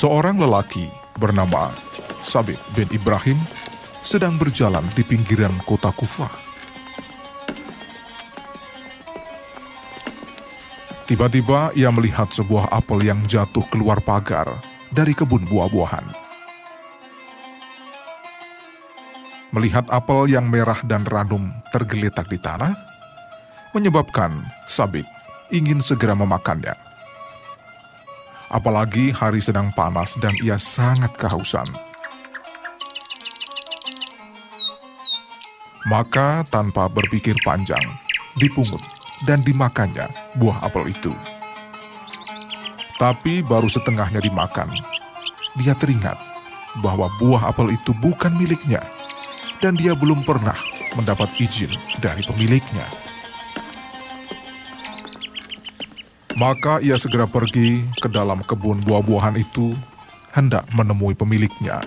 Seorang lelaki bernama Sabit bin Ibrahim sedang berjalan di pinggiran kota Kufah. Tiba-tiba ia melihat sebuah apel yang jatuh keluar pagar dari kebun buah-buahan. Melihat apel yang merah dan ranum tergeletak di tanah, menyebabkan Sabit ingin segera memakannya. Apalagi hari sedang panas dan ia sangat kehausan. Maka tanpa berpikir panjang, dipungut dan dimakannya buah apel itu. Tapi baru setengahnya dimakan, dia teringat bahwa buah apel itu bukan miliknya dan dia belum pernah mendapat izin dari pemiliknya. Maka ia segera pergi ke dalam kebun buah-buahan itu hendak menemui pemiliknya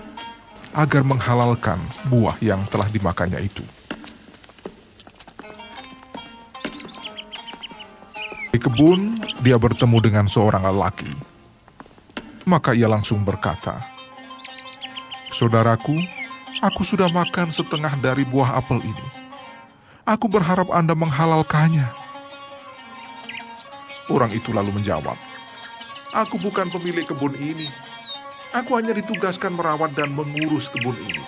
agar menghalalkan buah yang telah dimakannya itu. Di kebun, dia bertemu dengan seorang lelaki. Maka ia langsung berkata, Saudaraku, aku sudah makan setengah dari buah apel ini. Aku berharap Anda menghalalkannya. Orang itu lalu menjawab, Aku bukan pemilik kebun ini. Aku hanya ditugaskan merawat dan mengurus kebun ini.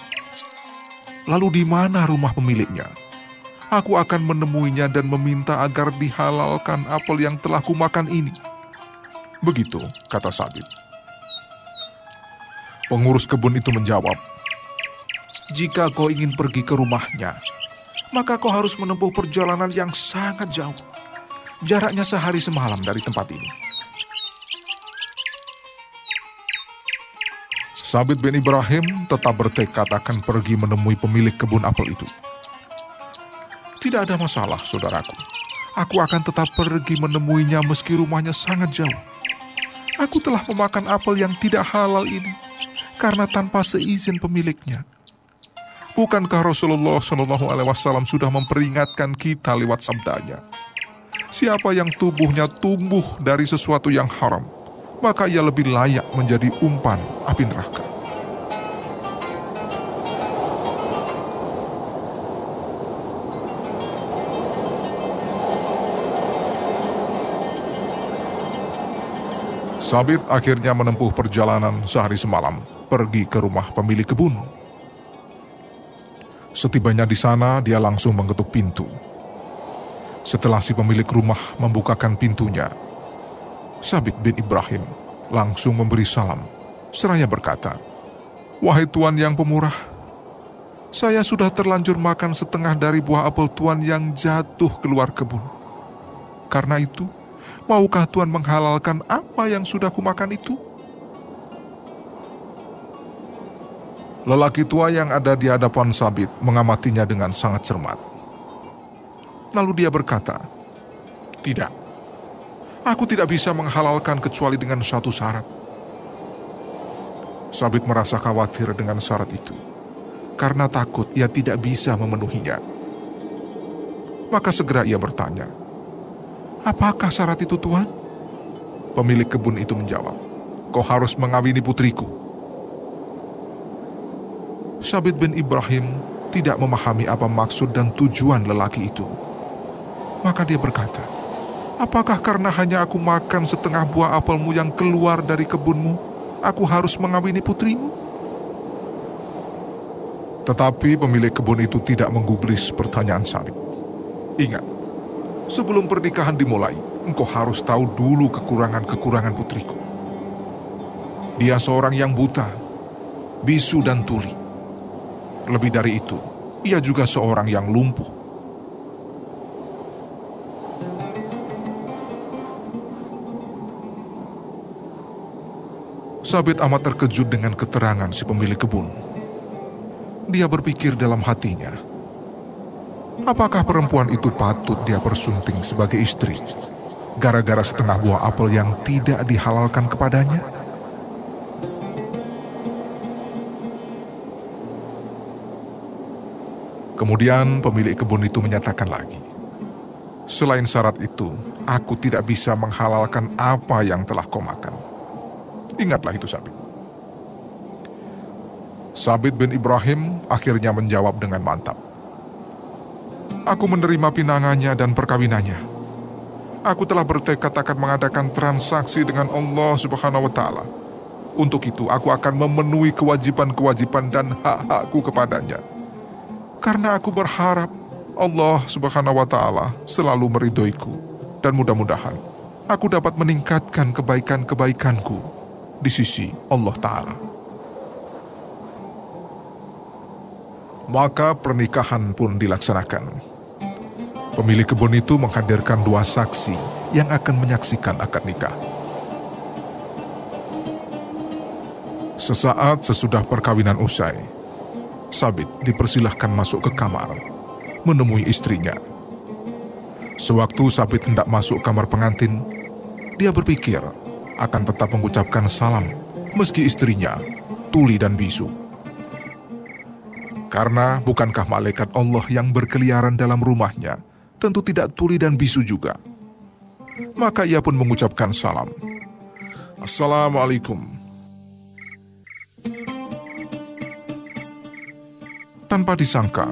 Lalu di mana rumah pemiliknya? aku akan menemuinya dan meminta agar dihalalkan apel yang telah kumakan ini. Begitu kata Sabit. Pengurus kebun itu menjawab, Jika kau ingin pergi ke rumahnya, maka kau harus menempuh perjalanan yang sangat jauh. Jaraknya sehari semalam dari tempat ini. Sabit bin Ibrahim tetap bertekad akan pergi menemui pemilik kebun apel itu. Tidak ada masalah, saudaraku. Aku akan tetap pergi menemuinya meski rumahnya sangat jauh. Aku telah memakan apel yang tidak halal ini karena tanpa seizin pemiliknya. Bukankah Rasulullah Shallallahu Alaihi Wasallam sudah memperingatkan kita lewat sabdanya? Siapa yang tubuhnya tumbuh dari sesuatu yang haram, maka ia lebih layak menjadi umpan api neraka. Sabit akhirnya menempuh perjalanan sehari semalam pergi ke rumah pemilik kebun. Setibanya di sana, dia langsung mengetuk pintu. Setelah si pemilik rumah membukakan pintunya, Sabit bin Ibrahim langsung memberi salam, seraya berkata, Wahai Tuan yang pemurah, saya sudah terlanjur makan setengah dari buah apel Tuan yang jatuh keluar kebun. Karena itu, Maukah Tuhan menghalalkan apa yang sudah kumakan itu? Lelaki tua yang ada di hadapan Sabit mengamatinya dengan sangat cermat. Lalu dia berkata, Tidak, aku tidak bisa menghalalkan kecuali dengan satu syarat. Sabit merasa khawatir dengan syarat itu, karena takut ia tidak bisa memenuhinya. Maka segera ia bertanya, Apakah syarat itu Tuhan? Pemilik kebun itu menjawab, Kau harus mengawini putriku. Sabit bin Ibrahim tidak memahami apa maksud dan tujuan lelaki itu. Maka dia berkata, Apakah karena hanya aku makan setengah buah apelmu yang keluar dari kebunmu, aku harus mengawini putrimu? Tetapi pemilik kebun itu tidak menggubris pertanyaan Sabit. Ingat, Sebelum pernikahan dimulai, engkau harus tahu dulu kekurangan-kekurangan putriku. Dia seorang yang buta, bisu dan tuli. Lebih dari itu, ia juga seorang yang lumpuh. Sabit amat terkejut dengan keterangan si pemilik kebun. Dia berpikir dalam hatinya, Apakah perempuan itu patut dia persunting sebagai istri? Gara-gara setengah buah apel yang tidak dihalalkan kepadanya? Kemudian pemilik kebun itu menyatakan lagi, Selain syarat itu, aku tidak bisa menghalalkan apa yang telah kau makan. Ingatlah itu Sabi. Sabit bin Ibrahim akhirnya menjawab dengan mantap. Aku menerima pinangannya dan perkawinannya. Aku telah bertekad akan mengadakan transaksi dengan Allah Subhanahu wa taala. Untuk itu aku akan memenuhi kewajiban-kewajiban dan hak-hakku kepadanya. Karena aku berharap Allah Subhanahu wa taala selalu meridhoiku dan mudah-mudahan aku dapat meningkatkan kebaikan-kebaikanku di sisi Allah taala. Maka pernikahan pun dilaksanakan. Pemilik kebun itu menghadirkan dua saksi yang akan menyaksikan akad nikah. Sesaat sesudah perkawinan usai, Sabit dipersilahkan masuk ke kamar, menemui istrinya. Sewaktu Sabit hendak masuk kamar pengantin, dia berpikir akan tetap mengucapkan salam meski istrinya tuli dan bisu. Karena bukankah malaikat Allah yang berkeliaran dalam rumahnya tentu tidak tuli dan bisu juga. Maka ia pun mengucapkan salam. Assalamualaikum. Tanpa disangka,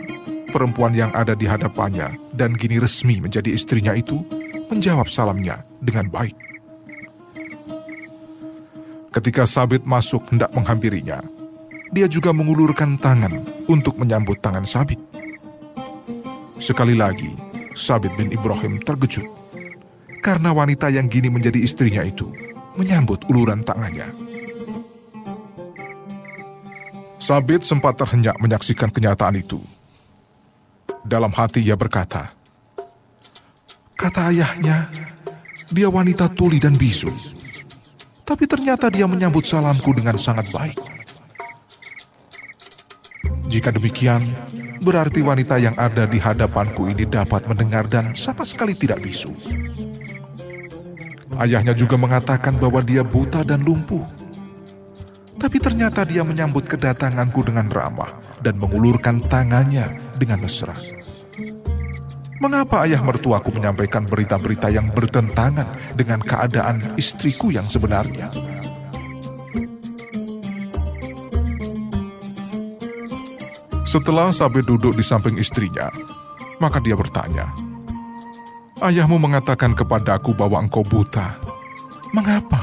perempuan yang ada di hadapannya dan kini resmi menjadi istrinya itu menjawab salamnya dengan baik. Ketika Sabit masuk hendak menghampirinya, dia juga mengulurkan tangan untuk menyambut tangan Sabit. Sekali lagi, Sabit bin Ibrahim terkejut karena wanita yang kini menjadi istrinya itu menyambut uluran tangannya. Sabit sempat terhenyak menyaksikan kenyataan itu. Dalam hati ia berkata, Kata ayahnya, dia wanita tuli dan bisu. Tapi ternyata dia menyambut salamku dengan sangat baik. Jika demikian, berarti wanita yang ada di hadapanku ini dapat mendengar dan sama sekali tidak bisu. Ayahnya juga mengatakan bahwa dia buta dan lumpuh. Tapi ternyata dia menyambut kedatanganku dengan ramah dan mengulurkan tangannya dengan mesra. Mengapa ayah mertuaku menyampaikan berita-berita yang bertentangan dengan keadaan istriku yang sebenarnya? Setelah Sabit duduk di samping istrinya, maka dia bertanya, Ayahmu mengatakan kepadaku bahwa engkau buta. Mengapa?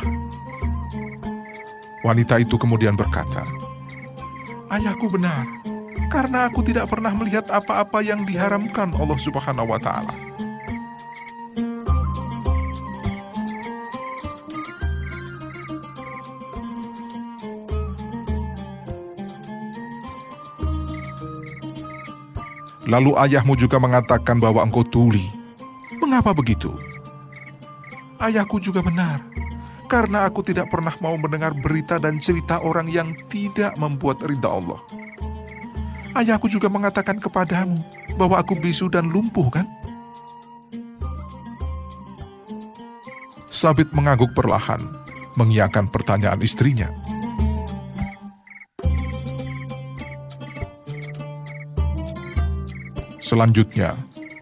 Wanita itu kemudian berkata, Ayahku benar, karena aku tidak pernah melihat apa-apa yang diharamkan Allah Subhanahu wa Ta'ala. Lalu ayahmu juga mengatakan bahwa engkau tuli. Mengapa begitu? Ayahku juga benar, karena aku tidak pernah mau mendengar berita dan cerita orang yang tidak membuat ridha Allah. Ayahku juga mengatakan kepadamu bahwa aku bisu dan lumpuh kan? Sabit mengangguk perlahan, mengiakan pertanyaan istrinya. Selanjutnya,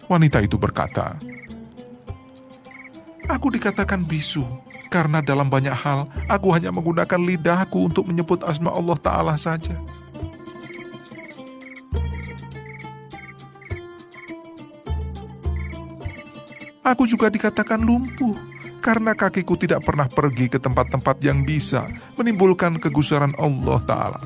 wanita itu berkata, Aku dikatakan bisu, karena dalam banyak hal aku hanya menggunakan lidahku untuk menyebut asma Allah Ta'ala saja. Aku juga dikatakan lumpuh, karena kakiku tidak pernah pergi ke tempat-tempat yang bisa menimbulkan kegusaran Allah Ta'ala.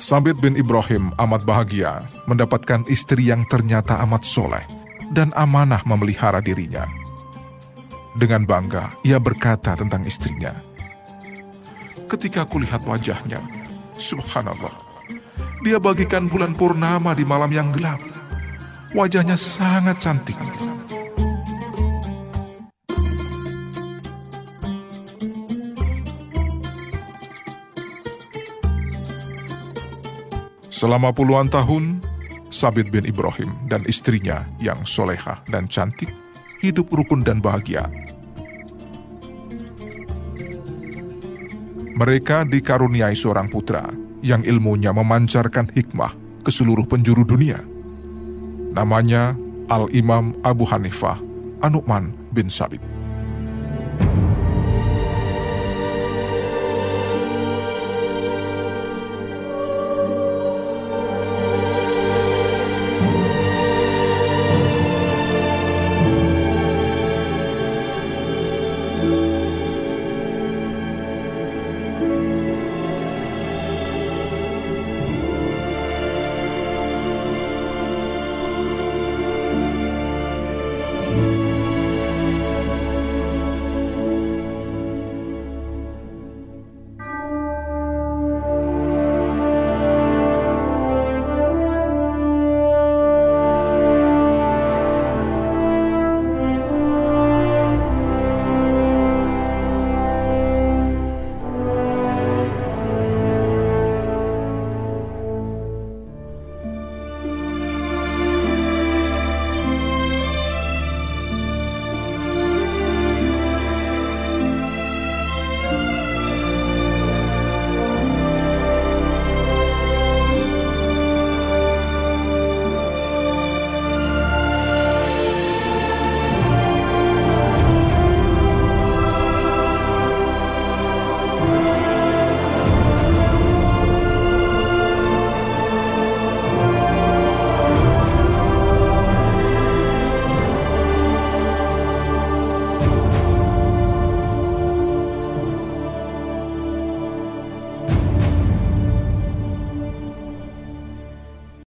Sabit bin Ibrahim amat bahagia mendapatkan istri yang ternyata amat soleh dan amanah memelihara dirinya. Dengan bangga, ia berkata tentang istrinya, Ketika kulihat wajahnya, subhanallah, dia bagikan bulan purnama di malam yang gelap. Wajahnya sangat cantik. Selama puluhan tahun, Sabit bin Ibrahim dan istrinya yang soleha dan cantik hidup rukun dan bahagia. Mereka dikaruniai seorang putra yang ilmunya memancarkan hikmah ke seluruh penjuru dunia. Namanya Al-Imam Abu Hanifah Anu'man bin Sabit.